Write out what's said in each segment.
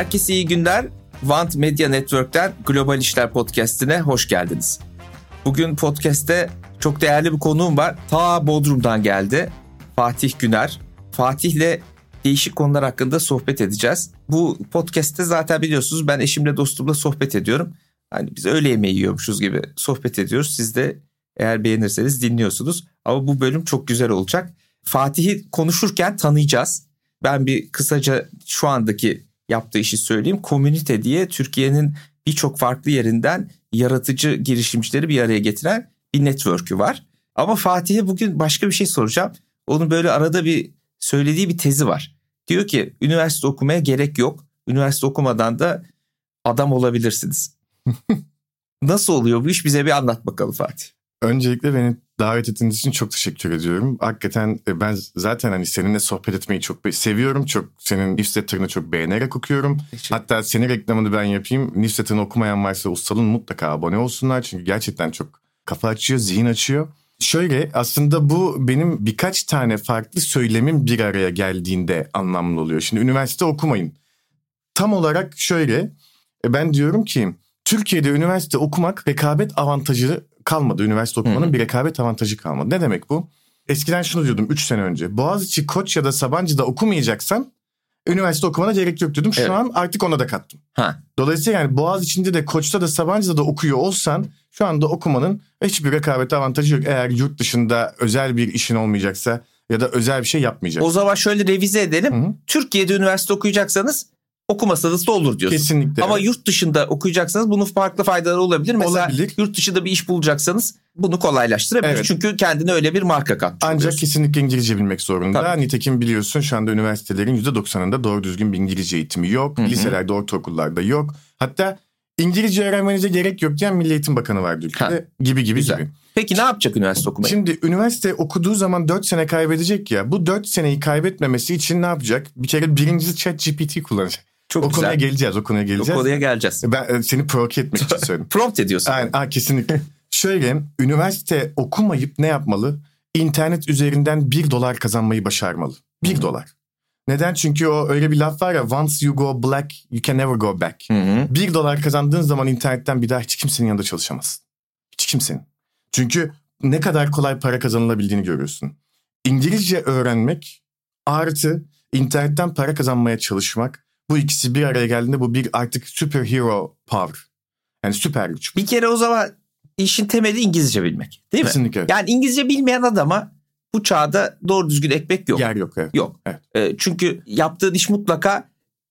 Herkese iyi günler. Want Media Network'ten Global İşler Podcast'ine hoş geldiniz. Bugün podcast'te çok değerli bir konuğum var. Ta Bodrum'dan geldi. Fatih Güner. Fatih'le değişik konular hakkında sohbet edeceğiz. Bu podcast'te zaten biliyorsunuz ben eşimle dostumla sohbet ediyorum. Hani biz öğle yemeği yiyormuşuz gibi sohbet ediyoruz. Siz de eğer beğenirseniz dinliyorsunuz. Ama bu bölüm çok güzel olacak. Fatih'i konuşurken tanıyacağız. Ben bir kısaca şu andaki yaptığı işi söyleyeyim. Komünite diye Türkiye'nin birçok farklı yerinden yaratıcı girişimcileri bir araya getiren bir network'ü var. Ama Fatih'e bugün başka bir şey soracağım. Onun böyle arada bir söylediği bir tezi var. Diyor ki üniversite okumaya gerek yok. Üniversite okumadan da adam olabilirsiniz. Nasıl oluyor bu iş bize bir anlat bakalım Fatih. Öncelikle beni davet ettiğiniz için çok teşekkür ediyorum. Hakikaten e, ben zaten hani seninle sohbet etmeyi çok seviyorum. Çok senin newsletter'ını çok beğenerek okuyorum. Hatta senin reklamını ben yapayım. Newsletter'ını okumayan varsa ustalın mutlaka abone olsunlar. Çünkü gerçekten çok kafa açıyor, zihin açıyor. Şöyle aslında bu benim birkaç tane farklı söylemin bir araya geldiğinde anlamlı oluyor. Şimdi üniversite okumayın. Tam olarak şöyle e, ben diyorum ki Türkiye'de üniversite okumak rekabet avantajı kalmadı. Üniversite okumanın Hı. bir rekabet avantajı kalmadı. Ne demek bu? Eskiden şunu diyordum 3 sene önce. Boğaziçi, Koç ya da Sabancı'da okumayacaksan üniversite okumana gerek yok diyordum. Şu evet. an artık ona da kattım. Ha. Dolayısıyla yani Boğaziçi'nde de Koç'ta da Sabancı'da da okuyor olsan şu anda okumanın hiçbir rekabet avantajı yok. Eğer yurt dışında özel bir işin olmayacaksa ya da özel bir şey yapmayacak. O zaman şöyle revize edelim. Hı-hı. Türkiye'de üniversite okuyacaksanız okumasanız da olur diyorsun. Kesinlikle. Ama evet. yurt dışında okuyacaksanız bunun farklı faydaları olabilir. Mesela olabilir. yurt dışında bir iş bulacaksanız bunu kolaylaştırabilir. Evet. Çünkü kendine öyle bir marka katmış Ancak kesinlikle İngilizce bilmek zorunda. Tabii. Nitekim biliyorsun şu anda üniversitelerin %90'ında doğru düzgün bir İngilizce eğitimi yok. Hı-hı. Liselerde, ortaokullarda yok. Hatta İngilizce öğrenmenize gerek yok diyen Milli Eğitim Bakanı var ülkede ha. gibi gibi Güzel. gibi. Peki ne yapacak üniversite okumayı? Şimdi üniversite okuduğu zaman 4 sene kaybedecek ya. Bu 4 seneyi kaybetmemesi için ne yapacak? Bir kere birincisi chat GPT kullanacak. Çok o güzel. konuya geleceğiz, o konuya geleceğiz. O konuya geleceğiz. Ben e, seni provoke etmek için söyledim. Prompt ediyorsun. Aynen, aa, kesinlikle. Şöyle, üniversite okumayıp ne yapmalı? İnternet üzerinden bir dolar kazanmayı başarmalı. Bir Hı-hı. dolar. Neden? Çünkü o öyle bir laf var ya once you go black you can never go back. Hı-hı. Bir dolar kazandığın zaman internetten bir daha hiç kimsenin yanında çalışamazsın. Hiç kimsenin. Çünkü ne kadar kolay para kazanılabildiğini görüyorsun. İngilizce öğrenmek artı internetten para kazanmaya çalışmak bu ikisi bir araya geldiğinde bu bir artık superhero power. Yani süper güç. Bir kere o zaman işin temeli İngilizce bilmek değil mi? Kesinlikle. Yani İngilizce bilmeyen adama bu çağda doğru düzgün ekmek yok. Yer yok evet. Yok. Evet. E, çünkü yaptığın iş mutlaka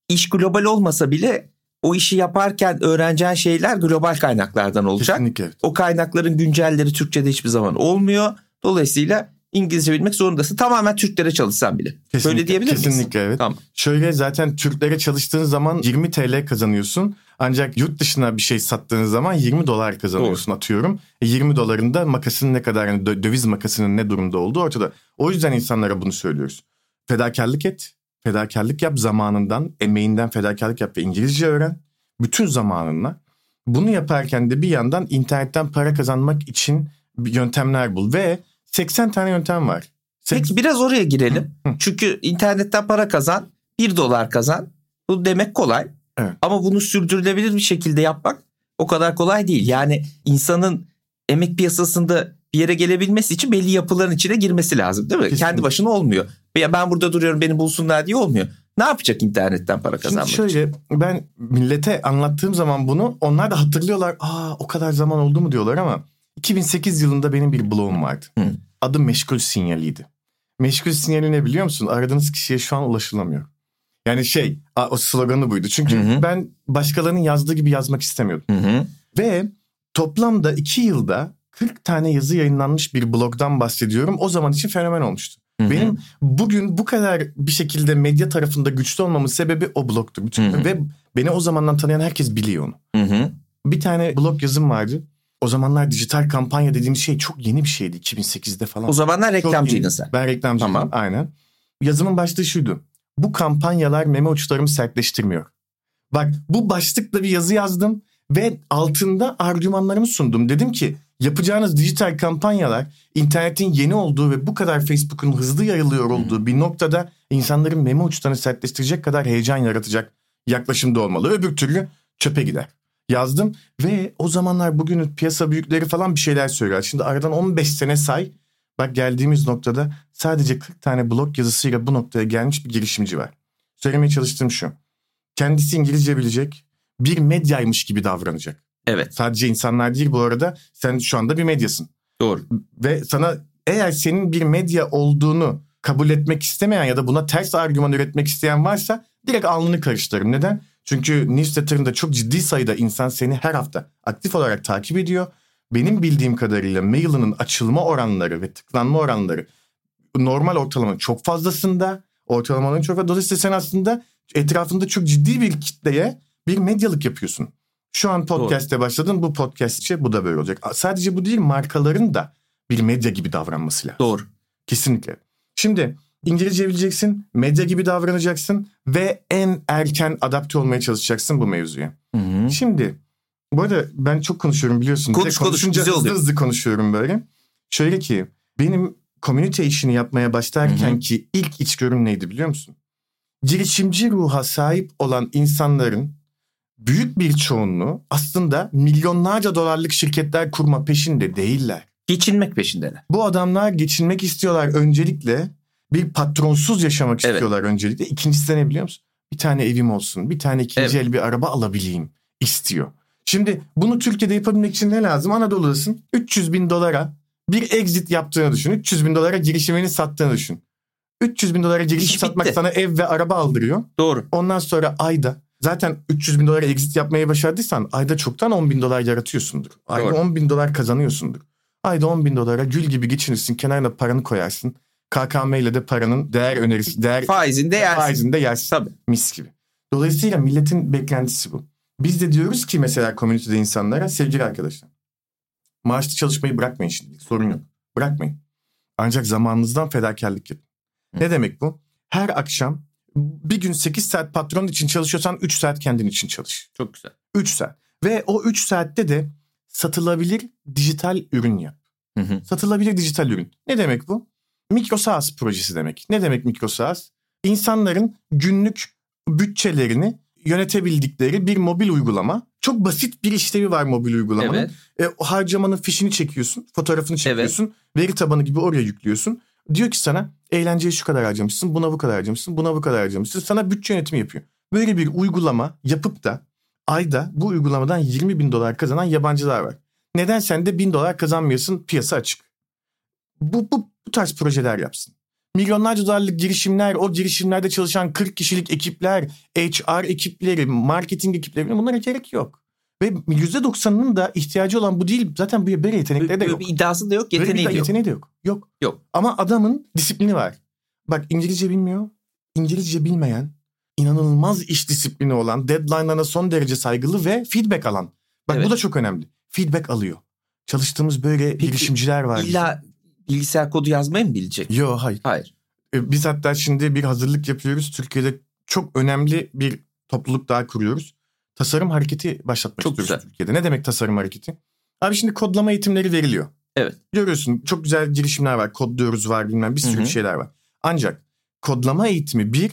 iş global olmasa bile o işi yaparken öğreneceğin şeyler global kaynaklardan olacak. Kesinlikle. O kaynakların güncelleri Türkçe'de hiçbir zaman olmuyor. Dolayısıyla İngilizce bilmek zorundasın. Tamamen Türklere çalışsan bile. Kesinlikle, Böyle diyebilir miyiz? Kesinlikle evet. Tamam. Şöyle zaten Türklere çalıştığın zaman 20 TL kazanıyorsun. Ancak yurt dışına bir şey sattığın zaman 20 dolar kazanıyorsun Doğru. atıyorum. E 20 doların da makasının ne kadar yani döviz makasının ne durumda olduğu ortada. O yüzden insanlara bunu söylüyoruz. Fedakarlık et. Fedakarlık yap zamanından, emeğinden fedakarlık yap ve İngilizce öğren. Bütün zamanınla. Bunu yaparken de bir yandan internetten para kazanmak için yöntemler bul ve 80 tane yöntem var. Peki biraz oraya girelim. Çünkü internetten para kazan, 1 dolar kazan. Bu demek kolay. Evet. Ama bunu sürdürülebilir bir şekilde yapmak o kadar kolay değil. Yani insanın emek piyasasında bir yere gelebilmesi için belli yapıların içine girmesi lazım değil mi? Kesinlikle. Kendi başına olmuyor. Veya ben burada duruyorum beni bulsunlar diye olmuyor. Ne yapacak internetten para kazanmak Şimdi şöyle için? ben millete anlattığım zaman bunu onlar da hatırlıyorlar. Aa o kadar zaman oldu mu diyorlar ama 2008 yılında benim bir blogum vardı. Hı. Adı Meşgul Sinyaliydi. Meşgul sinyali ne biliyor musun? Aradığınız kişiye şu an ulaşılamıyor. Yani şey o sloganı buydu. Çünkü hı hı. ben başkalarının yazdığı gibi yazmak istemiyordum. Hı hı. Ve toplamda iki yılda 40 tane yazı yayınlanmış bir blogdan bahsediyorum. O zaman için fenomen olmuştu. Benim bugün bu kadar bir şekilde medya tarafında güçlü olmamın sebebi o blogtu. Ve beni o zamandan tanıyan herkes biliyor onu. Hı hı. Bir tane blog yazım vardı. O zamanlar dijital kampanya dediğimiz şey çok yeni bir şeydi 2008'de falan. O zamanlar reklamcıydın sen. Ben reklamcıydım tamam. aynen. Yazımın başlığı şuydu. Bu kampanyalar meme uçlarımı sertleştirmiyor. Bak bu başlıkla bir yazı yazdım ve altında argümanlarımı sundum. Dedim ki yapacağınız dijital kampanyalar internetin yeni olduğu ve bu kadar Facebook'un hızlı yayılıyor olduğu bir noktada insanların meme uçlarını sertleştirecek kadar heyecan yaratacak yaklaşımda olmalı. Öbür türlü çöpe gider. Yazdım ve o zamanlar bugünün piyasa büyükleri falan bir şeyler söylüyor. Şimdi aradan 15 sene say. Bak geldiğimiz noktada sadece 40 tane blog yazısıyla bu noktaya gelmiş bir girişimci var. Söylemeye çalıştığım şu. Kendisi İngilizce bilecek, bir medyaymış gibi davranacak. Evet. Sadece insanlar değil bu arada. Sen şu anda bir medyasın. Doğru. Ve sana eğer senin bir medya olduğunu kabul etmek istemeyen ya da buna ters argüman üretmek isteyen varsa direkt alnını karıştırırım. Neden? Çünkü newsletter'ında çok ciddi sayıda insan seni her hafta aktif olarak takip ediyor. Benim bildiğim kadarıyla mailinin açılma oranları ve tıklanma oranları normal ortalamanın çok fazlasında. Ortalamanın çok fazla. Dolayısıyla sen aslında etrafında çok ciddi bir kitleye bir medyalık yapıyorsun. Şu an podcast'te başladın bu podcast için bu da böyle olacak. Sadece bu değil markaların da bir medya gibi davranması lazım. Doğru. Kesinlikle. Şimdi İngilizce bileceksin, medya gibi davranacaksın ve en erken adapte olmaya çalışacaksın bu mevzuya. Hı hı. Şimdi bu arada ben çok konuşuyorum biliyorsun. Konuş, konuş, güzel hızlı hızlı konuşuyorum böyle. Şöyle ki benim komünite işini yapmaya başlarken Hı hı. ki ilk içgörüm neydi biliyor musun? Girişimci ruha sahip olan insanların büyük bir çoğunluğu aslında milyonlarca dolarlık şirketler kurma peşinde değiller. Geçinmek peşindeler. Bu adamlar geçinmek istiyorlar öncelikle. Bir patronsuz yaşamak Evet. istiyorlar öncelikle. İkincisi de ne biliyor musun? Bir tane evim olsun, bir tane ikinci Evet. el bir araba alabileyim istiyor. Şimdi bunu Türkiye'de yapabilmek için ne lazım? Anadolu'dasın 300 bin dolara bir exit yaptığını düşün. 300 bin dolara girişimini sattığını düşün. 300 bin dolara girişim İş satmak bitti. sana ev ve araba aldırıyor. Doğru. Ondan sonra ayda zaten 300 bin dolara exit yapmayı başardıysan ayda çoktan 10 bin dolar yaratıyorsundur. Ayda Doğru. 10 bin dolar kazanıyorsundur. Ayda 10 bin dolara gül gibi geçinirsin kenarına paranı koyarsın. KKM ile de paranın değer önerisi, değer Faizinde yersin. faizini de yersin. Tabii. Mis gibi. Dolayısıyla milletin beklentisi bu. Biz de diyoruz ki mesela komünitede insanlara sevgili arkadaşlar. Maaşlı çalışmayı bırakmayın şimdi. Sorun yok. Bırakmayın. Ancak zamanınızdan fedakarlık yapın. Ne demek bu? Her akşam bir gün 8 saat patron için çalışıyorsan 3 saat kendin için çalış. Çok güzel. 3 saat. Ve o 3 saatte de satılabilir dijital ürün yap. Hı hı. Satılabilir dijital ürün. Ne demek bu? Mikro SaaS projesi demek. Ne demek mikro SaaS? İnsanların günlük bütçelerini yönetebildikleri bir mobil uygulama. Çok basit bir işlevi var mobil uygulamanın. Evet. E, o harcamanın fişini çekiyorsun, fotoğrafını çekiyorsun, veri tabanı gibi oraya yüklüyorsun. Diyor ki sana eğlenceye şu kadar harcamışsın, buna bu kadar harcamışsın, buna bu kadar harcamışsın. Sana bütçe yönetimi yapıyor. Böyle bir uygulama yapıp da ayda bu uygulamadan 20 bin dolar kazanan yabancılar var. Neden sen de 1000 dolar kazanmıyorsun piyasa açık. Bu, bu, bu tarz projeler yapsın. Milyonlarca dolarlık girişimler, o girişimlerde çalışan 40 kişilik ekipler, HR ekipleri, marketing ekipleri bunlara gerek yok. Ve %90'ının da ihtiyacı olan bu değil. Zaten böyle böyle yetenekleri de yok. bir iddiası da yok, Böyle bir yeteneği de yok. yeteneği de yok. Yok. Yok. Ama adamın disiplini var. Bak İngilizce bilmiyor. İngilizce bilmeyen, inanılmaz iş disiplini olan, deadline'larına son derece saygılı ve feedback alan. Bak Evet. bu da çok önemli. Feedback alıyor. Çalıştığımız böyle Peki, girişimciler var. İlla bilgisayar kodu yazmayı mı bilecek? Yok hayır. Hayır. E, Biz hatta şimdi bir hazırlık yapıyoruz. Türkiye'de çok önemli bir topluluk daha kuruyoruz. Tasarım hareketi başlatmak Çok istiyoruz güzel. Türkiye'de. Ne demek tasarım hareketi? Abi şimdi kodlama eğitimleri veriliyor. Evet. Görüyorsun çok güzel girişimler var. Kodluyoruz var bilmem bir sürü Hı hı. şeyler var. Ancak kodlama eğitimi bir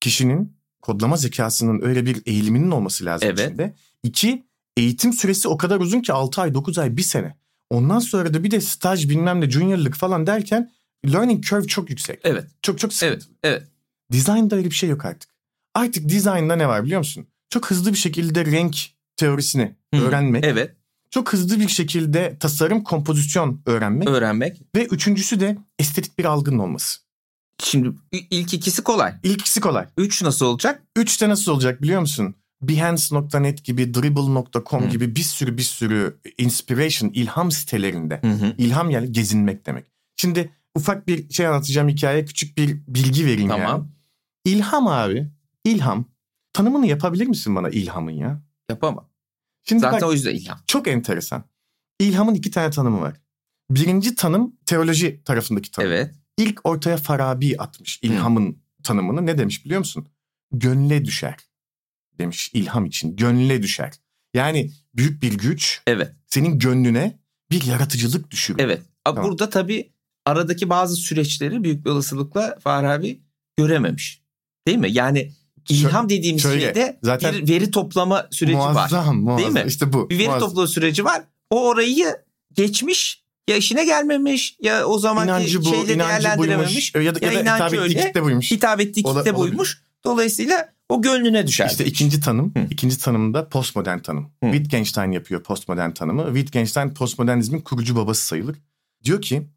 kişinin kodlama zekasının öyle bir eğiliminin olması lazım Evet. içinde. İki eğitim süresi o kadar uzun ki 6 ay 9 ay bir sene. Ondan sonra da bir de staj bilmem ne juniorlık falan derken learning curve çok yüksek. Evet. Çok çok sıkıntı. Evet. Evet. Design'da öyle bir şey yok artık. Artık design'da ne var biliyor musun? Çok hızlı bir şekilde renk teorisini Hı. öğrenmek. Evet. Çok hızlı bir şekilde tasarım, kompozisyon öğrenmek. Öğrenmek. Ve üçüncüsü de estetik bir algının olması. Şimdi ilk ikisi kolay. İlk ikisi kolay. Üç nasıl olacak? Üçte nasıl olacak biliyor musun? Behance.net gibi, Dribble.com Hı. gibi bir sürü bir sürü inspiration, ilham sitelerinde. Hı hı. İlham yani gezinmek demek. Şimdi ufak bir şey anlatacağım hikaye, küçük bir bilgi vereyim Tamam. yani. İlham abi, ilham. Tanımını yapabilir misin bana ilhamın ya? Yapamam. Şimdi Zaten bak, o yüzden ilham. çok enteresan. İlhamın iki tane tanımı var. Birinci tanım teoloji tarafındaki tanım. Evet. İlk ortaya Farabi atmış ilhamın tanımını. Ne demiş biliyor musun? Gönle düşer demiş ilham için. Gönle düşer. Yani büyük bir güç Evet. senin gönlüne bir yaratıcılık düşürür. Evet. Ama Tamam. Burada tabii aradaki bazı süreçleri büyük bir olasılıkla Farabi görememiş. Değil mi? Yani İlham dediğimiz şöyle, şeyde zaten bir veri toplama süreci var. muazzam, muazzam. Değil mi? İşte bu. Bir veri muazzam. toplama süreci var. O orayı geçmiş ya işine gelmemiş ya o zamanki İnancı bu, şeyle inancı değerlendirememiş. buymuş. Ya da, Ya ya da hitap ettiği kitle buymuş. Hitap ettiği kitle buymuş. Dolayısıyla o gönlüne düşer. İşte ikinci tanım, Hı. ikinci tanımda postmodern tanım. Hı. Wittgenstein yapıyor postmodern tanımı. Wittgenstein postmodernizmin kurucu babası sayılır. Diyor ki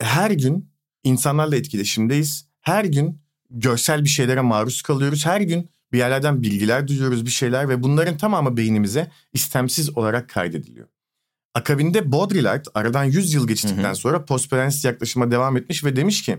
her gün insanlarla etkileşimdeyiz. Her gün görsel bir şeylere maruz kalıyoruz. Her gün bir yerlerden bilgiler duyuyoruz bir şeyler ve bunların tamamı beynimize istemsiz olarak kaydediliyor. Akabinde Baudrillard aradan 100 yıl geçtikten Hı hı. sonra postmodernist yaklaşıma devam etmiş ve demiş ki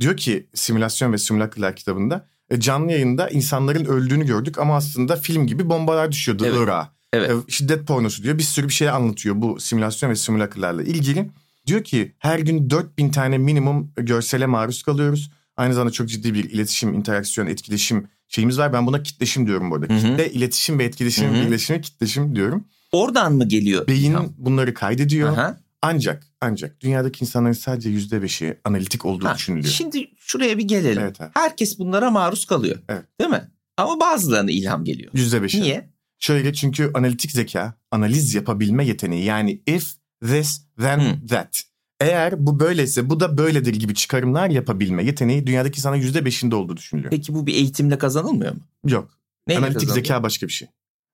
diyor ki simülasyon ve simülakırlar kitabında canlı yayında insanların öldüğünü gördük ama aslında film gibi bombalar düşüyordu Evet. Irak'a. Evet. E, Şiddet pornosu diyor bir sürü bir şey anlatıyor bu simülasyon ve simülakırlarla ilgili. Diyor ki her gün 4000 tane minimum görsele maruz kalıyoruz. Aynı zamanda çok ciddi bir iletişim, interaksiyon, etkileşim şeyimiz var. Ben buna kitleşim diyorum bu arada. Hı hı. Kitle, iletişim ve etkileşim birleşimi kitleşim diyorum. Oradan mı geliyor? Beyin ilham? bunları kaydediyor. Aha. Ancak ancak dünyadaki insanların sadece yüzde beşi analitik olduğu Ha, düşünülüyor. Şimdi şuraya bir gelelim. Evet abi. Herkes bunlara maruz kalıyor. Evet. Değil mi? Ama bazılarına ilham geliyor. Yüzde beşi. Niye? Şöyle çünkü analitik zeka, analiz yapabilme yeteneği yani if, this, then, Hı. that. Eğer bu böyleyse bu da böyledir gibi çıkarımlar yapabilme yeteneği dünyadaki insanın yüzde beşinde olduğu düşünülüyor. Peki bu bir eğitimle kazanılmıyor mu? Yok. Neyle analitik kazanılıyor? zeka başka bir şey.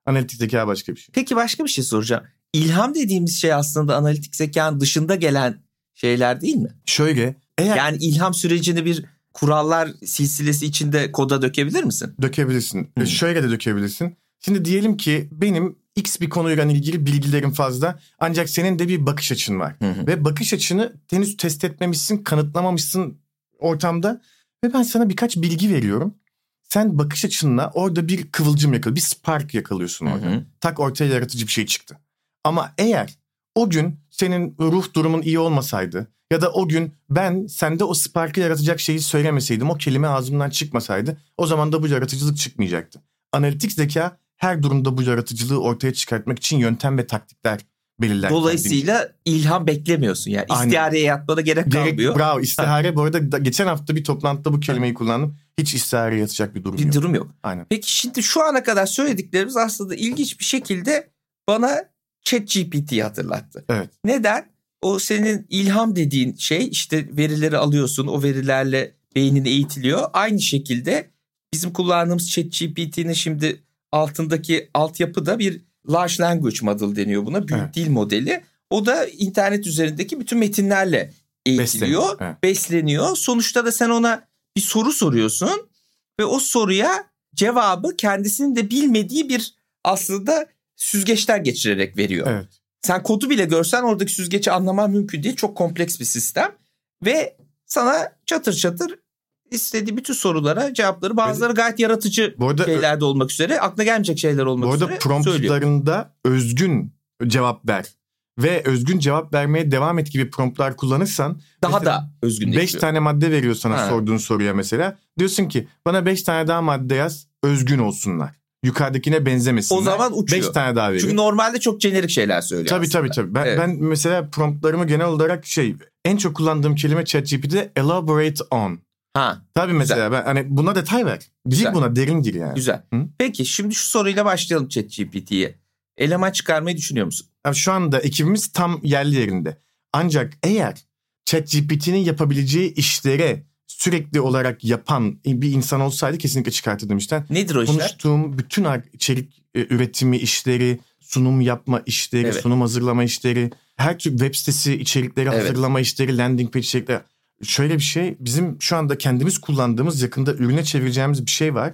Analitik zeka başka bir şey. Peki başka bir şey soracağım. İlham dediğimiz şey aslında analitik zekanın dışında gelen şeyler değil mi? Şöyle eğer Yani ilham sürecini bir kurallar silsilesi içinde koda dökebilir misin? dökebilirsin. Hı. E, Şöyle de dökebilirsin. Şimdi diyelim ki benim X bir konuyla ilgili bilgilerim fazla ancak senin de bir bakış açın var. Hı hı. Ve bakış açını henüz test etmemişsin, kanıtlamamışsın ortamda. Ve ben sana birkaç bilgi veriyorum. Sen bakış açınla orada bir kıvılcım yakal, bir spark yakalıyorsun Hı orada. hı. Tak ortaya yaratıcı bir şey çıktı. Ama eğer o gün senin ruh durumun iyi olmasaydı ya da o gün ben sende o sparkı yaratacak şeyi söylemeseydim, o kelime ağzımdan çıkmasaydı o zaman da bu yaratıcılık çıkmayacaktı. Analitik zeka her durumda bu yaratıcılığı ortaya çıkartmak için yöntem ve taktikler belirler. Dolayısıyla ilham beklemiyorsun yani. İstihareye yatmana gerek Gerek, kalmıyor. bravo istihare bu arada da- geçen hafta bir toplantıda bu kelimeyi kullandım. Hiç istihare yatacak bir durum Bir yok. durum yok. Aynen. Peki şimdi şu ana kadar söylediklerimiz aslında ilginç bir şekilde bana ChatGPT'yi hatırlattı. Evet. Neden? O senin ilham dediğin şey işte verileri alıyorsun o verilerle beynin eğitiliyor. Aynı şekilde bizim kullandığımız ChatGPT'nin şimdi altındaki altyapı da bir large language model deniyor buna. Büyük Evet. dil modeli. O da internet üzerindeki bütün metinlerle eğitiliyor, Besleniyor, evet. besleniyor. Sonuçta da sen ona bir soru soruyorsun ve o soruya cevabı kendisinin de bilmediği bir aslında süzgeçten geçirerek veriyor. Evet. Sen kodu bile görsen oradaki süzgeci anlaman mümkün değil. Çok kompleks bir sistem. Ve sana çatır çatır istediği bütün sorulara cevapları bazıları gayet yaratıcı Bu arada şeylerde olmak üzere aklına gelmeyecek şeyler olmak Bu arada üzere söylüyor. promptlarında özgün cevap ver ve özgün cevap vermeye devam et gibi promptlar kullanırsan Daha da özgünleşiyor. 5 tane madde veriyor sana Ha. sorduğun soruya mesela. Diyorsun ki bana 5 tane daha madde yaz özgün olsunlar. Yukarıdakine benzemesinler. O zaman uçuyor. 5 tane daha veriyor. Çünkü normalde çok jenerik şeyler söylüyor Tabii aslında. tabii tabii. Ben, Evet. ben mesela promptlarımı genel olarak şey en çok kullandığım kelime ChatGPT'de elaborate on. Ha Tabii mesela ben hani buna detay ver. Gir Güzel. buna derin gir yani. güzel. Hı? Peki şimdi şu soruyla başlayalım ChatGPT'ye. Eleman çıkarmayı düşünüyor musun? Yani şu anda ekibimiz tam yerli yerinde. Ancak eğer ChatGPT'nin yapabileceği işlere sürekli olarak yapan bir insan olsaydı kesinlikle çıkartırdım işten. Nedir o işler? Konuştuğum bütün içerik e, üretimi işleri, sunum yapma işleri, Evet. sunum hazırlama işleri, her tür web sitesi içerikleri Evet. hazırlama işleri, landing page içerikleri. Şöyle bir şey bizim şu anda kendimiz kullandığımız yakında ürüne çevireceğimiz bir şey var.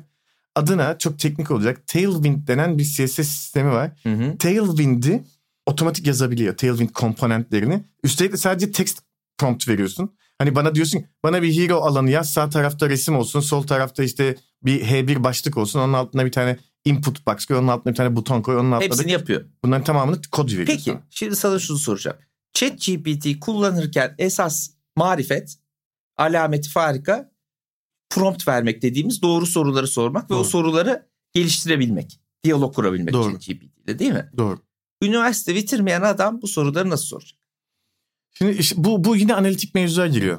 Adına çok teknik olacak Tailwind denen bir CSS sistemi var. Hı hı. Tailwind'i otomatik yazabiliyor. Tailwind komponentlerini. Üstelik de sadece text prompt veriyorsun. Hani bana diyorsun bana bir hero alanı yaz. Sağ tarafta resim olsun. Sol tarafta işte bir H1 başlık olsun. Onun altına bir tane input box koy. Onun altına bir tane buton koy. Onun altına Hepsini da yapıyor. bunların tamamını kod veriyor. Peki sana. şimdi sana şunu soracağım. ChatGPT kullanırken esas marifet, alameti farika, prompt vermek dediğimiz doğru soruları sormak ve o Doğru. soruları geliştirebilmek. Diyalog kurabilmek Doğru. ChatGPT ile değil mi? Doğru. Üniversite bitirmeyen adam bu soruları nasıl soracak? Şimdi işte bu, bu yine analitik mevzuya giriyor.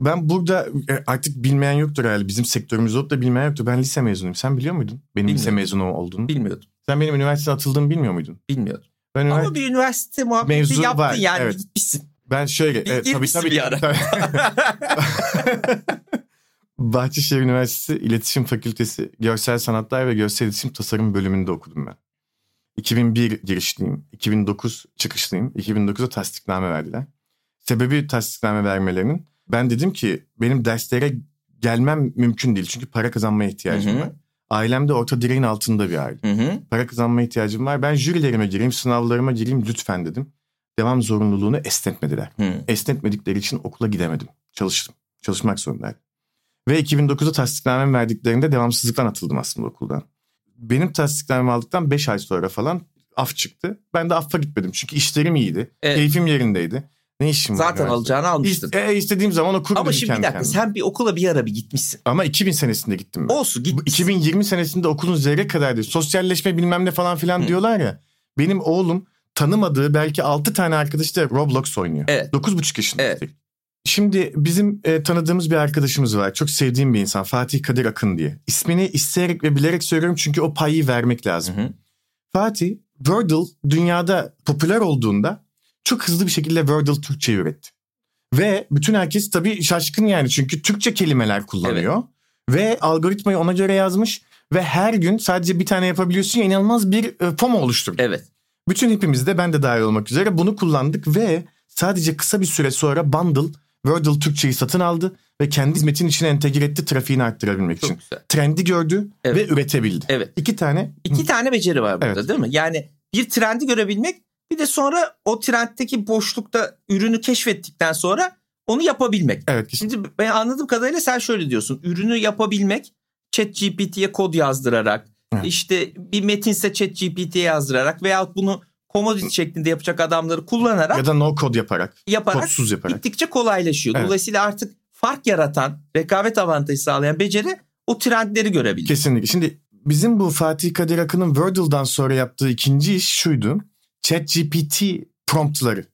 Ben burada e, artık bilmeyen yoktur herhalde. Bizim sektörümüzde olup da bilmeyen yoktur. Ben lise mezunuyum. Sen biliyor muydun? Benim lise mezunu olduğunu. Bilmiyordum. Sen benim üniversiteye atıldığımı bilmiyor muydun? Bilmiyordum. Ben, ünivers- Ama bir üniversite muhabbeti Mevzu yaptın var, yani evet. gitmişsin. ben şöyle... Bir e, tabii tabii. bir ara. tabii. Bahçeşehir Üniversitesi İletişim Fakültesi Görsel Sanatlar ve Görsel İletişim Tasarım bölümünde okudum ben. 2001 girişliyim. 2009 çıkışlıyım. 2009'da tasdikname verdiler. Sebebi tasdikname vermelerinin ben dedim ki benim derslere gelmem mümkün değil. Çünkü para kazanmaya ihtiyacım Hı hı. var. Ailem de orta direğin altında bir aile. Hı hı. Para kazanmaya ihtiyacım var. Ben jürilerime gireyim, sınavlarıma gireyim lütfen dedim. Devam zorunluluğunu esnetmediler. Hı. Esnetmedikleri için okula gidemedim. Çalıştım. Çalışmak zorundaydım. Ve 2009'da tasdiknamemi verdiklerinde devamsızlıktan atıldım aslında okuldan. Benim tasdiknamemi aldıktan 5 ay sonra falan af çıktı. Ben de affa gitmedim çünkü işlerim iyiydi. Evet. Keyfim yerindeydi. Ne işim var? Zaten alacağını almıştın. İst- e, istediğim zaman okurum Ama şimdi bir dakika kendime. sen bir okula bir ara bir gitmişsin. Ama 2000 senesinde gittim ben. Olsun gitmişsin. 2020 senesinde okulun zerre kadardı. Sosyalleşme bilmem ne falan filan Hı. diyorlar ya. Benim oğlum tanımadığı belki 6 tane arkadaşı da Roblox oynuyor. Evet. 9,5 yaşında. Evet. Şimdi bizim e, tanıdığımız bir arkadaşımız var. Çok sevdiğim bir insan. Fatih Kadir Akın diye. İsmini isteyerek ve bilerek söylüyorum çünkü o payı vermek lazım. Hı hı. Fatih Wordle dünyada popüler olduğunda çok hızlı bir şekilde Wordle Türkçe üretti. Ve bütün herkes tabii şaşkın yani çünkü Türkçe kelimeler kullanıyor. Ve algoritmayı ona göre yazmış ve her gün sadece bir tane yapabiliyorsun ya inanılmaz bir e, FOMO oluşturdu. Evet. Bütün hepimiz de ben de dahil olmak üzere bunu kullandık ve sadece kısa bir süre sonra Bundle Wordle Türkçeyi satın aldı ve kendi hizmetin içine entegre etti trafiğini arttırabilmek için. Çok güzel. Trendi gördü Evet. ve üretebildi. Evet. İki tane İki tane beceri var burada Evet. değil mi? Yani bir trendi görebilmek bir de sonra o trendteki boşlukta ürünü keşfettikten sonra onu yapabilmek. evet Şimdi ben anladığım kadarıyla sen şöyle diyorsun. Ürünü yapabilmek ChatGPT'ye kod yazdırarak Evet. işte bir metinse ChatGPT'ye yazdırarak veyahut bunu commodity şeklinde yapacak adamları kullanarak ya da no code yaparak, yaparak kodsuz yaparak. gittikçe kolaylaşıyor. Evet. Dolayısıyla artık fark yaratan, rekabet avantajı sağlayan beceri o trendleri görebilir. Kesinlikle. Şimdi bizim bu Fatih Kadir Akın'ın Wordle'dan sonra yaptığı ikinci iş şuydu. ChatGPT promptları.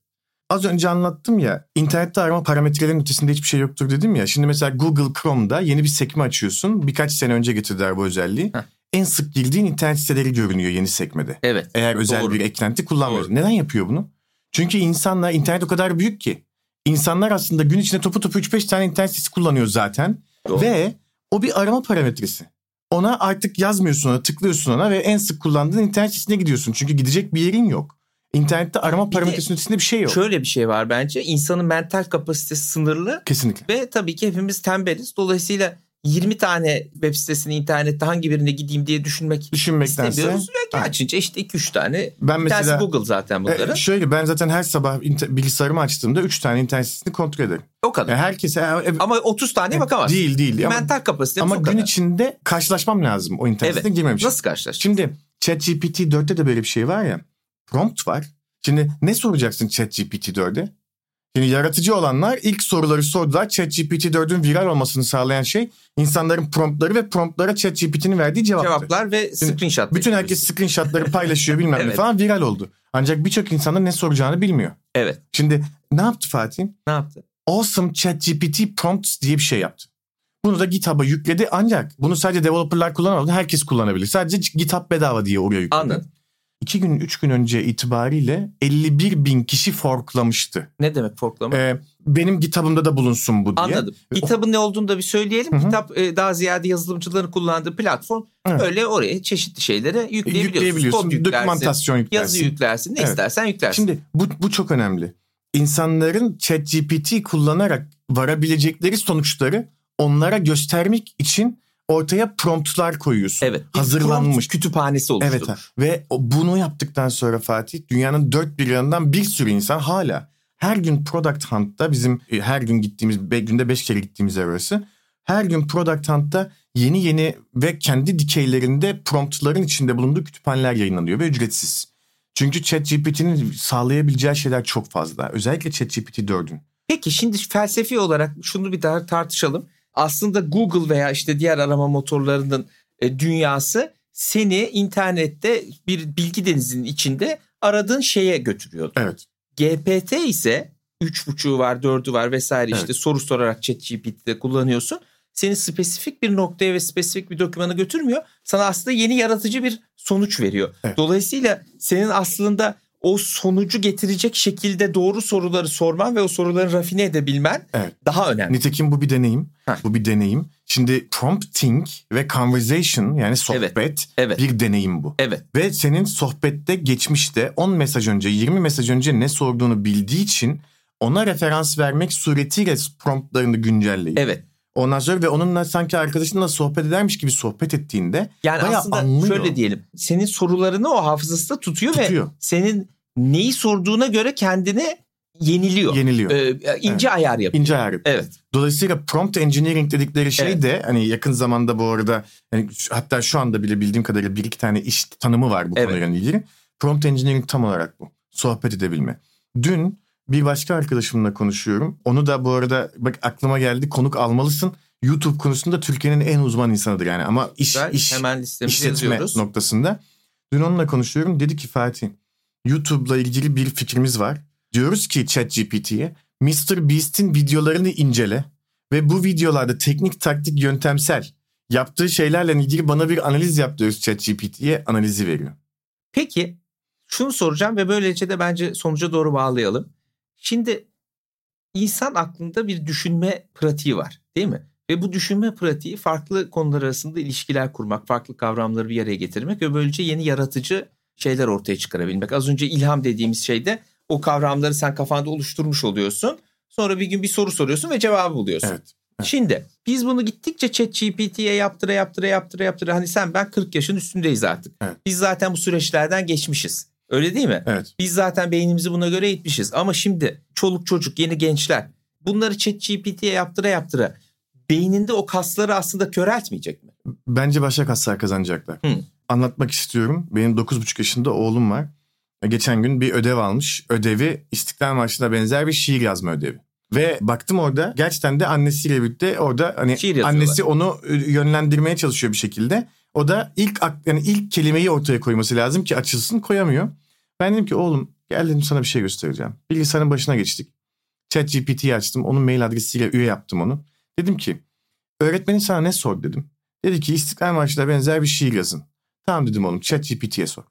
Az önce anlattım ya internette arama parametrelerinin ötesinde hiçbir şey yoktur dedim ya. Şimdi mesela Google Chrome'da yeni bir sekme açıyorsun. Birkaç sene önce getirdiler bu özelliği. Heh. En sık girdiğin internet siteleri görünüyor yeni sekmede. Evet. Eğer özel Doğru. bir eklenti kullanmıyorsun. Neden yapıyor bunu? Çünkü insanlar internet o kadar büyük ki. İnsanlar aslında gün içinde topu topu 3-5 tane internet sitesi kullanıyor zaten. Doğru. Ve o bir arama parametresi. Ona artık yazmıyorsun ona tıklıyorsun ona ve en sık kullandığın internet sitesine gidiyorsun. Çünkü gidecek bir yerin yok. İnternette arama parametresinin ötesinde bir şey yok. Şöyle bir şey var bence. İnsanın mental kapasitesi sınırlı Kesinlikle. ve tabii ki hepimiz tembeliz. Dolayısıyla 20 tane web sitesini internette hangi birine gideyim diye düşünmek Düşünmektense. istemiyoruz. Aynen. açınca işte 2-3 tane. Ben mesela Google zaten bunların. e, şöyle ben zaten her sabah inter- bilgisayarımı açtığımda 3 tane internet sitesini kontrol ederim. o kadar. E, herkese e, Ama 30 tane bakamazsın. değil değil ama, Mental kapasitemiz ama gün kadar. içinde karşılaşmam lazım o internet Evet. sitesine girmem için. Nasıl karşılaşacağız? Şimdi ChatGPT 4'te de böyle bir şey var ya. Prompt var. Şimdi ne soracaksın ChatGPT 4'e? Şimdi yaratıcı olanlar ilk soruları sordular. ChatGPT 4'ün viral olmasını sağlayan şey insanların promptları ve promptlara ChatGPT'nin verdiği cevaptı. Cevaplar ve screenshot. Bütün herkes screenshotları paylaşıyor bilmem ne Evet. falan viral oldu. Ancak birçok insanın ne soracağını bilmiyor. Evet. Şimdi ne yaptı Fatih? Ne yaptı? Awesome ChatGPT Prompts diye bir şey yaptı. Bunu da GitHub'a yükledi ancak bunu sadece developerlar kullanamadı. Herkes kullanabilir. Sadece GitHub bedava diye oraya yükledi. Anladım. İki gün, üç gün önce itibariyle 51 bin kişi forklamıştı. Ne demek forklama? Ee, benim GitHub'ımda da bulunsun bu diye. Anladım. GitHub'ın ne olduğunu da bir söyleyelim. Hı hı. GitHub e, daha ziyade yazılımcıların kullandığı platform. Evet. Öyle oraya çeşitli şeyleri yükleyebiliyorsun. Yükleyebiliyorsun. Kod yüklersin, Dokümantasyon yüklersin. yazı yüklersin, ne Evet. istersen yüklersin. Şimdi bu, bu çok önemli. İnsanların ChatGPT kullanarak varabilecekleri sonuçları onlara göstermek için ortaya promptlar koyuyorsun. evet. Hazırlanmış. kütüphanesi oluştu. Evet ve bunu yaptıktan sonra Fatih dünyanın dört bir yanından bir sürü insan hala her gün Product Hunt'ta bizim e, her gün gittiğimiz be- günde beş kere gittiğimiz yer orası. Her gün Product Hunt'ta yeni yeni ve kendi dikeylerinde promptların içinde bulunduğu kütüphaneler yayınlanıyor ve ücretsiz. Çünkü ChatGPT'nin sağlayabileceği şeyler çok fazla. Özellikle ChatGPT 4'ün. Peki şimdi felsefi olarak şunu bir daha tartışalım. Aslında Google veya işte diğer arama motorlarının e, dünyası seni internette bir bilgi denizinin içinde aradığın şeye götürüyordu. Evet. GPT ise 3.5'u var 4'ü var vesaire Evet. işte soru sorarak ChatGPT'de kullanıyorsun. Seni spesifik bir noktaya ve spesifik bir dokümana götürmüyor. Sana aslında yeni yaratıcı bir sonuç veriyor. Evet. Dolayısıyla senin aslında o sonucu getirecek şekilde doğru soruları sorman ve o soruları rafine edebilmen Evet. daha önemli. Nitekim bu bir deneyim. Heh. Bu bir deneyim. Şimdi prompting ve conversation yani sohbet Evet. bir deneyim bu. Evet. Ve senin sohbette geçmişte 10 mesaj önce 20 mesaj önce ne sorduğunu bildiği için ona referans vermek suretiyle promptlarını güncelleyip Evet. Ondan sonra ve onunla sanki arkadaşınla sohbet edermiş gibi sohbet ettiğinde Yani bayağı aslında anlıyor. şöyle diyelim. Senin sorularını o hafızasında tutuyor, Tutuyor. ve senin neyi sorduğuna göre kendini yeniliyor. yeniliyor. Ee, ince ayar yapıyor. İnce ayar. Evet. Dolayısıyla prompt engineering dedikleri şey Evet. de hani yakın zamanda bu arada yani hatta şu anda bile bildiğim kadarıyla bir iki tane iş tanımı var bu Evet. konuyla ilgili. Prompt engineering tam olarak bu. Sohbet edebilme. Dün bir başka arkadaşımla konuşuyorum. Onu da bu arada bak aklıma geldi konuk almalısın. YouTube konusunda Türkiye'nin en uzman insanıdır yani ama iş Güzel. iş Hemen işletme yazıyoruz. noktasında. Dün onunla konuşuyorum. Dedi ki Fatih YouTube'la ilgili bir fikrimiz var. Diyoruz ki ChatGPT'ye Mr. Beast'in videolarını incele ve bu videolarda teknik taktik yöntemsel yaptığı şeylerle ilgili bana bir analiz yap diyoruz ChatGPT'ye analizi veriyor. Peki şunu soracağım ve böylece de bence sonuca doğru bağlayalım. Şimdi insan aklında bir düşünme pratiği var değil mi? Ve bu düşünme pratiği farklı konular arasında ilişkiler kurmak, farklı kavramları bir araya getirmek ve böylece yeni yaratıcı şeyler ortaya çıkarabilmek. Az önce ilham dediğimiz şeyde o kavramları sen kafanda oluşturmuş oluyorsun. Sonra bir gün bir soru soruyorsun ve cevabı buluyorsun. Evet. evet. Şimdi biz bunu gittikçe ChatGPT'ye yaptıra yaptıra yaptıra yaptıra hani sen ben 40 yaşın üstündeyiz artık. Evet. Biz zaten bu süreçlerden geçmişiz. Öyle değil mi? Evet. Biz zaten beynimizi buna göre eğitmişiz. Ama şimdi çoluk çocuk yeni gençler bunları ChatGPT'ye yaptıra yaptıra beyninde o kasları aslında köreltmeyecek mi? Bence başka kaslar kazanacaklar. Hı. Anlatmak istiyorum. Benim 9,5 yaşında oğlum var. Geçen gün bir ödev almış. Ödevi İstiklal Marşı'na benzer bir şiir yazma ödevi. Ve baktım orada gerçekten de annesiyle birlikte orada hani annesi onu e, yönlendirmeye çalışıyor bir şekilde. O da ilk yani ilk kelimeyi ortaya koyması lazım ki açılsın koyamıyor. Ben dedim ki oğlum gel dedim sana bir şey göstereceğim. Bilgisayarın başına geçtik. ChatGPT'yi açtım. Onun mail adresiyle üye yaptım onu. Dedim ki öğretmenin sana ne sor dedim. Dedi ki İstiklal Marşı'na benzer bir şiir yazın. Tamam dedim oğlum ChatGPT'ye sor.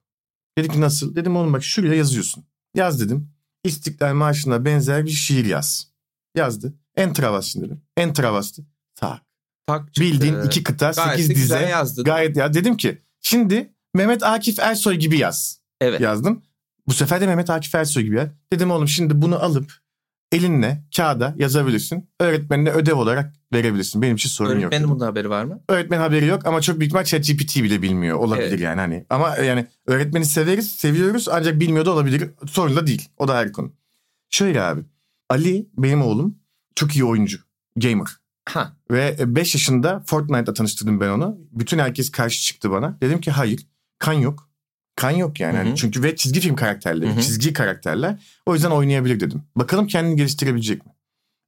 Dedi ki nasıl? Dedim oğlum bak şuraya yazıyorsun. Yaz dedim. İstiklal Marşı'na benzer bir şiir yaz. Yazdı. Enter'a bas şimdi dedim. Enter'a bastı. Tak. Tak çıktı. Bildiğin iki kıta, Gayet sekiz güzel dize. yazdın. Gayet ya dedim ki şimdi Mehmet Akif Ersoy gibi yaz. Evet. Yazdım. Bu sefer de Mehmet Akif Ersoy gibi yaz. Dedim oğlum şimdi bunu alıp elinle kağıda yazabilirsin. Öğretmenine ödev olarak verebilirsin. Benim için sorun yok. Öğretmenin bunun haberi var mı? Öğretmen haberi yok ama çok büyük ihtimal ChatGPT bile bilmiyor. Olabilir Evet. yani hani. Ama yani öğretmeni severiz, seviyoruz ancak bilmiyor da olabilir. Sorun da değil. O da ayrı konu. Şöyle abi. Ali benim oğlum çok iyi oyuncu. Gamer. Ha. Ve 5 yaşında Fortnite'la tanıştırdım ben onu. Bütün herkes karşı çıktı bana. Dedim ki hayır. Kan yok. Kan yok yani. Hı hı. Çünkü ve çizgi film karakterleri, Hı hı. çizgi karakterler. O yüzden oynayabilir dedim. Bakalım kendini geliştirebilecek mi?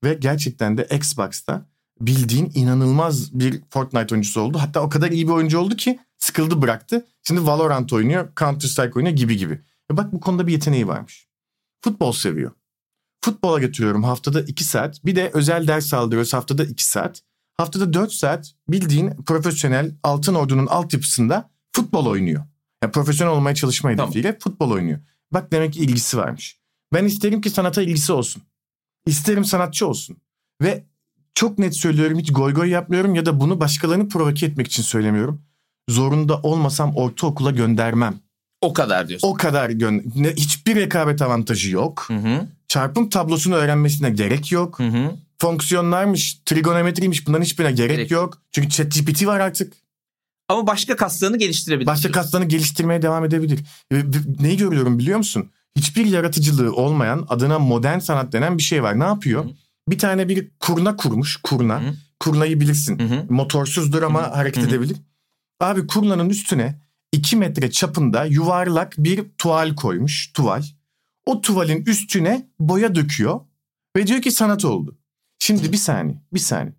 Ve gerçekten de Xbox'ta bildiğin inanılmaz bir Fortnite oyuncusu oldu. Hatta o kadar iyi bir oyuncu oldu ki sıkıldı bıraktı. Şimdi Valorant oynuyor, Counter Strike oynuyor gibi gibi. E bak bu konuda bir yeteneği varmış. Futbol seviyor. Futbola götürüyorum haftada 2 saat. Bir de özel ders aldırıyoruz haftada 2 saat. Haftada 4 saat bildiğin profesyonel Altın Ordu'nun altyapısında futbol oynuyor. Yani profesyonel olmaya çalışma Tamam. hedefiyle futbol oynuyor. Bak demek ki ilgisi varmış. Ben isterim ki sanata ilgisi olsun. İsterim sanatçı olsun. Ve çok net söylüyorum hiç goy goy yapmıyorum ya da bunu başkalarını provoke etmek için söylemiyorum. Zorunda olmasam ortaokula göndermem. O kadar diyorsun. O kadar gön ne, hiçbir rekabet avantajı yok. Hı hı. Çarpım tablosunu öğrenmesine gerek yok. Hı hı. Fonksiyonlarmış, trigonometriymiş bunların hiçbirine gerek, Gerek yok. Çünkü ChatGPT var artık. Ama başka kaslarını geliştirebilir. Başka kaslarını geliştirmeye devam edebilir. Neyi görüyorum biliyor musun? Hiçbir yaratıcılığı olmayan adına modern sanat denen bir şey var. Ne yapıyor? Hı. Bir tane bir kurna kurmuş. Kurna. Hı. Kurnayı bilirsin. Hı hı. Motorsuzdur ama Hı hı. hareket Hı hı. edebilir. Abi kurnanın üstüne 2 metre çapında yuvarlak bir tuval koymuş. Tuval. O tuvalin üstüne boya döküyor ve diyor ki sanat oldu. Şimdi bir saniye, bir saniye.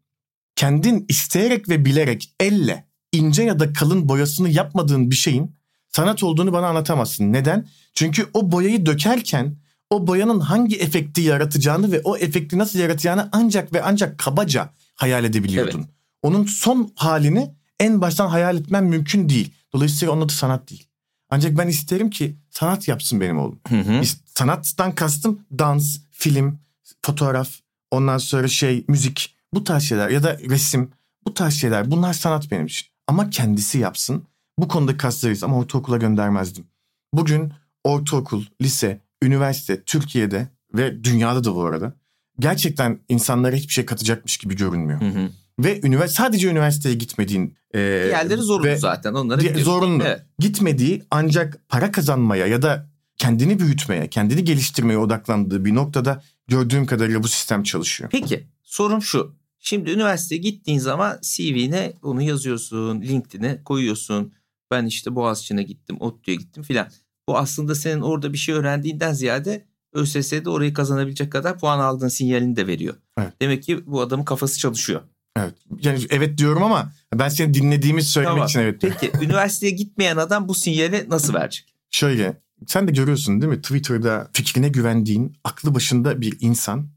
Kendin isteyerek ve bilerek elle ince ya da kalın boyasını yapmadığın bir şeyin sanat olduğunu bana anlatamazsın. Neden? Çünkü o boyayı dökerken o boyanın hangi efekti yaratacağını ve o efekti nasıl yaratacağını ancak ve ancak kabaca hayal edebiliyordun. Evet. Onun son halini en baştan hayal etmen mümkün değil. Dolayısıyla onun adı sanat değil. Ancak ben isterim ki sanat yapsın benim oğlum. Hı hı. Sanattan kastım dans, film, fotoğraf, ondan sonra şey müzik bu tarz şeyler ya da resim bu tarz şeyler bunlar sanat benim için. Ama kendisi yapsın. Bu konuda kaslarız ama ortaokula göndermezdim. Bugün ortaokul, lise, üniversite Türkiye'de ve dünyada da bu arada gerçekten insanlara hiçbir şey katacakmış gibi görünmüyor. Hı hı. Ve ünivers sadece üniversiteye gitmediğin e, Diğerleri zorunlu ve- zaten. Diye- biliyorsun. zorunlu. Evet. Gitmediği ancak para kazanmaya ya da kendini büyütmeye, kendini geliştirmeye odaklandığı bir noktada gördüğüm kadarıyla bu sistem çalışıyor. Peki sorum şu. Şimdi üniversiteye gittiğin zaman CV'ne bunu yazıyorsun, LinkedIn'e koyuyorsun. Ben işte Boğaziçi'ne gittim, ODTÜ'ye gittim filan. Bu aslında senin orada bir şey öğrendiğinden ziyade ÖSS'de orayı kazanabilecek kadar puan aldığın sinyalini de veriyor. Evet. Demek ki bu adamın kafası çalışıyor. Evet. Yani evet diyorum ama ben seni dinlediğimi söylemek Tamam. için evet diyorum. Peki üniversiteye gitmeyen adam bu sinyali nasıl verecek? Şöyle sen de görüyorsun değil mi? Twitter'da fikrine güvendiğin aklı başında bir insan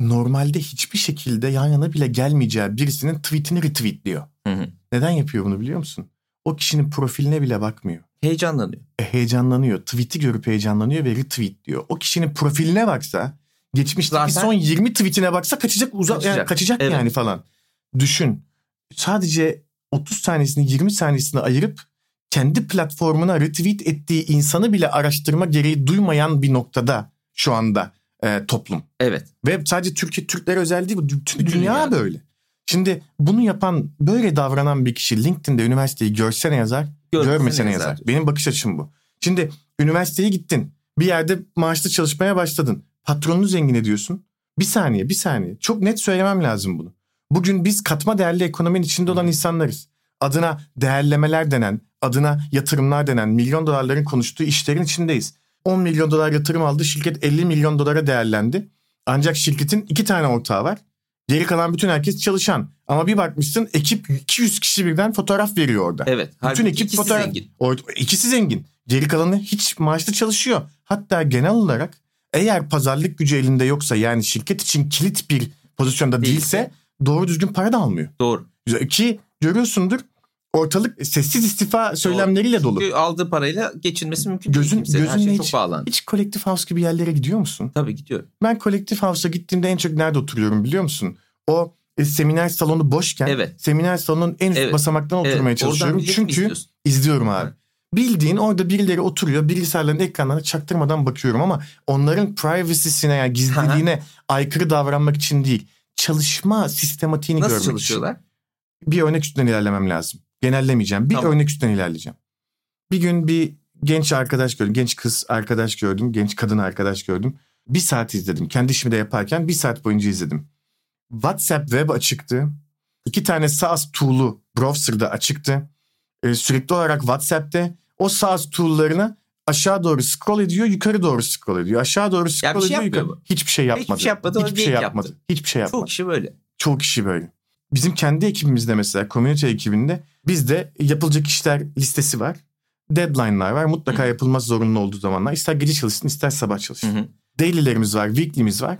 normalde hiçbir şekilde yan yana bile gelmeyeceği birisinin tweetini retweetliyor. Hı hı. Neden yapıyor bunu biliyor musun? O kişinin profiline bile bakmıyor. Heyecanlanıyor. E, heyecanlanıyor. Tweet'i görüp heyecanlanıyor ve retweet diyor. O kişinin profiline baksa geçmişteki Zaten- son 20 tweetine baksa kaçacak uzak Kaçacak. yani kaçacak Evet. yani falan. Düşün. Sadece 30 saniyesini 20 saniyesini ayırıp kendi platformuna retweet ettiği insanı bile araştırma gereği duymayan bir noktada şu anda e, toplum. Evet. Ve sadece Türkiye Türklere özel değil bu dünya dünya. böyle. Şimdi bunu yapan böyle davranan bir kişi LinkedIn'de üniversiteyi görsene yazar Görmesene görmesene yazar. yazar. Benim bakış açım bu. Şimdi üniversiteye gittin. Bir yerde maaşlı çalışmaya başladın. Patronunu zengin ediyorsun. Bir saniye, bir saniye. Çok net söylemem lazım bunu. Bugün biz katma değerli ekonominin içinde olan insanlarız. Adına değerlemeler denen, adına yatırımlar denen milyon dolarların konuştuğu işlerin içindeyiz. 10 milyon dolar yatırım aldı, şirket 50 milyon dolara değerlendi. Ancak şirketin iki tane ortağı var. Geri kalan bütün herkes çalışan. Ama bir bakmışsın ekip 200 kişi birden fotoğraf veriyor orada. Evet. Bütün ekip ikisi fotoğraf. zengin. O, ikisi zengin. Geri kalanı hiç maaşlı çalışıyor. Hatta genel olarak eğer pazarlık gücü elinde yoksa yani şirket için kilit bir pozisyonda Değilse. değilse doğru düzgün para da almıyor. Doğru. Ki görüyorsundur ortalık sessiz istifa söylemleriyle dolu. Çünkü aldığı parayla geçinmesi mümkün Gözün- değil. Kimsenin. Her şey hiç- çok bağlandı. Hiç kolektif house gibi yerlere gidiyor musun? Tabii gidiyor. Ben kolektif house'a gittiğimde en çok nerede oturuyorum biliyor musun? O e, seminer salonu boşken Evet. seminer salonunun en üst Evet. basamaktan oturmaya çalışıyorum. Çünkü izliyorum abi. Evet. Bildiğin orada birileri oturuyor bilgisayarların ekranlarına çaktırmadan bakıyorum ama onların privacy'sine yani gizliliğine aykırı davranmak için değil. Çalışma sistematiğini Nasıl görmek çalışıyorlar? için. Bir örnek üstünden ilerlemem lazım. Genellemeyeceğim. Bir Tamam. örnek üstünden ilerleyeceğim. Bir gün bir genç arkadaş gördüm. Genç kız arkadaş gördüm. Genç kadın arkadaş gördüm. Bir saat izledim. Kendi işimi de yaparken bir saat boyunca izledim. WhatsApp web açıktı. İki tane SaaS tool'u browser'da açıktı. Ee, sürekli olarak WhatsApp'te o SaaS tool'larını aşağı doğru scroll ediyor, yukarı doğru scroll ediyor. Aşağı doğru scroll bir şey ediyor, yukarı. mu? Hiçbir şey yapmadı. şey yapmadı, Hiçbir şey yapmadı. yaptı. Hiçbir şey yapmadı. Çok kişi böyle. Çoğu kişi böyle. Bizim kendi ekibimizde mesela community ekibinde bizde yapılacak işler listesi var. Deadline'lar var. Mutlaka Hı. yapılması zorunlu olduğu zamanlar. İster gece çalışsın ister sabah çalışsın. hı. Daily'lerimiz var, weekly'miz var.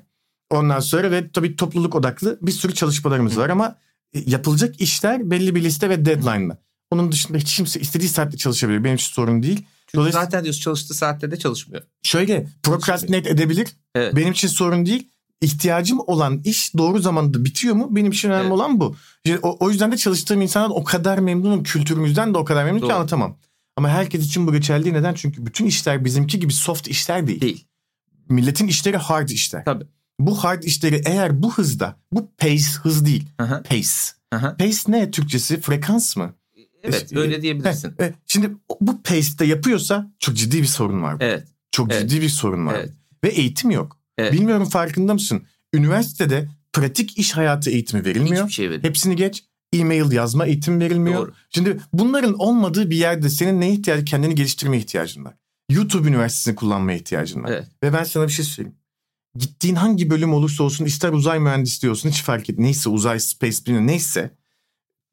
Ondan sonra ve tabii topluluk odaklı bir sürü çalışmalarımız Hı. var ama e, yapılacak işler belli bir liste ve deadline'la. Onun dışında hiç kimse istediği saatte çalışabilir. Benim için sorun değil. Çünkü Dolayısıyla- zaten diyorsun çalıştığı saatte de çalışmıyor. Şöyle procrastinate edebilir. Evet. Benim için sorun değil. İhtiyacım olan iş doğru zamanda bitiyor mu? Benim için önemli Evet. olan bu. İşte O, o yüzden de çalıştığım insandan o kadar memnunum. Kültürümüzden de o kadar memnunum Doğru. ki anlatamam. Ama herkes için bu geçerli değil. Neden? Çünkü bütün işler bizimki gibi soft işler değil. Değil. Milletin işleri hard işler. Tabii. Bu hard işleri eğer bu hızda, bu pace hız değil, hı. pace. Hı. Pace ne Türkçesi? Frekans mı? Evet İşte- öyle diyebilirsin. Heh, evet. Şimdi bu pace'de yapıyorsa çok ciddi bir sorun var. Evet. Çok Evet. ciddi bir sorun var. Evet. Ve eğitim yok. Evet. Bilmiyorum farkında mısın? Üniversitede pratik iş hayatı eğitimi verilmiyor. Hiçbir şey verir. Hepsini geç. E-mail yazma eğitim verilmiyor. Doğru. Şimdi bunların olmadığı bir yerde senin ne ihtiyacı kendini geliştirmeye ihtiyacın var. YouTube Üniversitesi'ni kullanmaya ihtiyacın var. Evet. Ve ben sana bir şey söyleyeyim. Gittiğin hangi bölüm olursa olsun ister uzay mühendisliği olsun hiç fark et. Neyse uzay, space, neyse.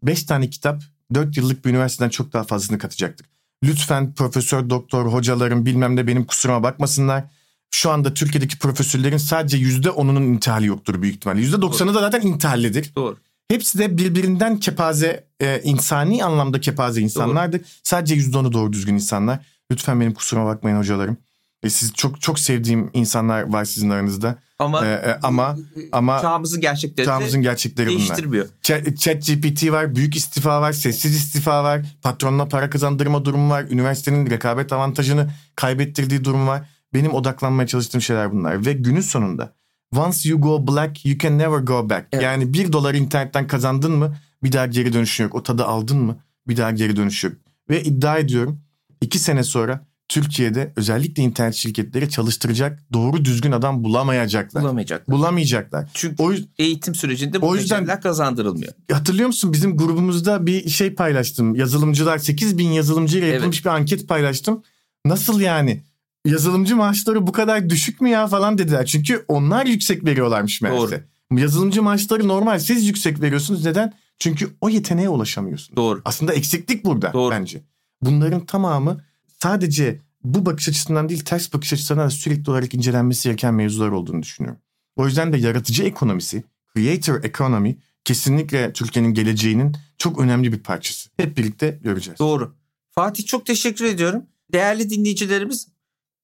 Beş tane kitap dört yıllık bir üniversiteden çok daha fazlasını katacaktır. Lütfen profesör, doktor, hocalarım bilmem ne benim kusuruma bakmasınlar. Şu anda Türkiye'deki profesörlerin sadece %10'unun intihali yoktur büyük ihtimalle. %90'ı da zaten intihallidir. Doğru. Hepsi de birbirinden kepaze, e, insani anlamda kepaze insanlardır. Sadece %10'u doğru düzgün insanlar. Lütfen benim kusuruma bakmayın hocalarım. E, siz çok çok sevdiğim insanlar var sizin aranızda. Ama E, e, ama ama çağımızın gerçekleri çağımızın gerçekleri bunlar. değiştirmiyor. Chat, chat GPT var, büyük istifa var, sessiz istifa var, patronuna para kazandırma durumu var, üniversitenin rekabet avantajını kaybettirdiği durum var. Benim odaklanmaya çalıştığım şeyler bunlar. Ve günün sonunda once you go black you can never go back. Evet. Yani bir dolar internetten kazandın mı bir daha geri dönüşü yok. O tadı aldın mı bir daha geri dönüşü yok. Ve iddia ediyorum iki sene sonra Türkiye'de özellikle internet şirketleri çalıştıracak doğru düzgün adam bulamayacaklar. Bulamayacak. Bulamayacaklar. Çünkü O, eğitim sürecinde bu O yüzden- kazandırılmıyor. Hatırlıyor musun bizim grubumuzda bir şey paylaştım. Yazılımcılar 8 bin yazılımcıyla yapılmış bir anket paylaştım. Nasıl yani? Yazılımcı maaşları bu kadar düşük mü ya falan dediler. Çünkü onlar yüksek veriyorlarmış meğerse. Yazılımcı maaşları normal. Siz yüksek veriyorsunuz. Neden? Çünkü o yeteneğe ulaşamıyorsunuz. Doğru. Aslında eksiklik burada Doğru. bence. Bunların tamamı sadece bu bakış açısından değil ters bakış açısından da sürekli olarak incelenmesi gereken mevzular olduğunu düşünüyorum. O yüzden de yaratıcı ekonomisi, creator economy kesinlikle Türkiye'nin geleceğinin çok önemli bir parçası. Hep birlikte göreceğiz. Doğru. Fatih çok teşekkür ediyorum. Değerli dinleyicilerimiz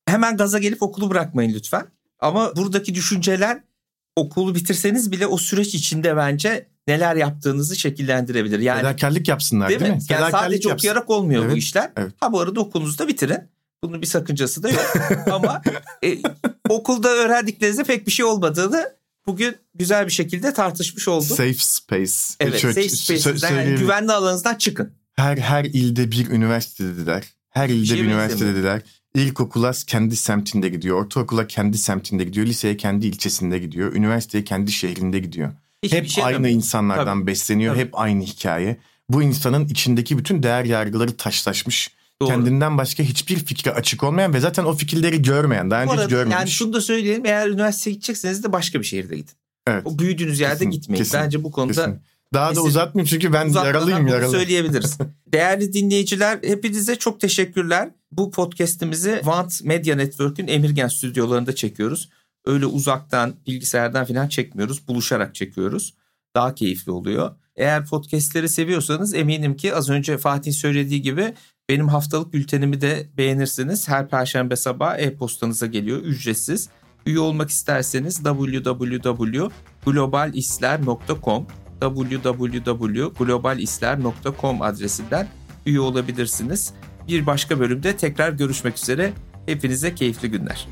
hemen gaza gelip okulu bırakmayın lütfen. Ama buradaki düşünceler okulu bitirseniz bile o süreç içinde bence neler yaptığınızı şekillendirebilir. Yani Fedakarlık yapsınlar değil, değil, mi? mi? Yani sadece yapsın. okuyarak olmuyor bu Evet, işler. evet. Ha bu arada okulunuzu da bitirin. Bunun bir sakıncası da yok. Ama e, okulda öğrendiklerinizde pek bir şey olmadığını bugün güzel bir şekilde tartışmış olduk. Safe space. Evet, Şöyle safe space'den yani güvenli alanınızdan çıkın. Her her ilde bir üniversite dediler. Her ilde şey bir üniversite benzemiyor. dediler. İlkokula kendi semtinde gidiyor. Ortaokula kendi semtinde gidiyor. Liseye kendi ilçesinde gidiyor. Üniversiteye kendi şehrinde gidiyor. Hiçbir hep şey aynı yapamıyor. insanlardan besleniyor. Tabii. Hep aynı hikaye. Bu insanın içindeki bütün değer yargıları taşlaşmış. Doğru. Kendinden başka hiçbir fikre açık olmayan ve zaten o fikirleri görmeyen, daha önce hiç görmemiş. yani şunu da söyleyelim eğer üniversiteye gidecekseniz de başka bir şehirde gidin. evet. O büyüdüğünüz yerde Kesin, gitmeyin. kesin, Bence bu konuda kesin. Daha da uzatmayayım çünkü ben yaralıyım yaralı. söyleyebiliriz. Değerli dinleyiciler hepinize çok teşekkürler. Bu podcast'imizi Want Media Network'ün Emirgen stüdyolarında çekiyoruz. Öyle uzaktan bilgisayardan falan çekmiyoruz. Buluşarak çekiyoruz. Daha keyifli oluyor. Eğer podcast'leri seviyorsanız eminim ki az önce Fatih söylediği gibi benim haftalık bültenimi de beğenirsiniz. Her perşembe sabah e-postanıza geliyor ücretsiz. Üye olmak isterseniz www.globalisler.com www.globalisler.com adresinden üye olabilirsiniz. Bir başka bölümde tekrar görüşmek üzere. Hepinize keyifli günler.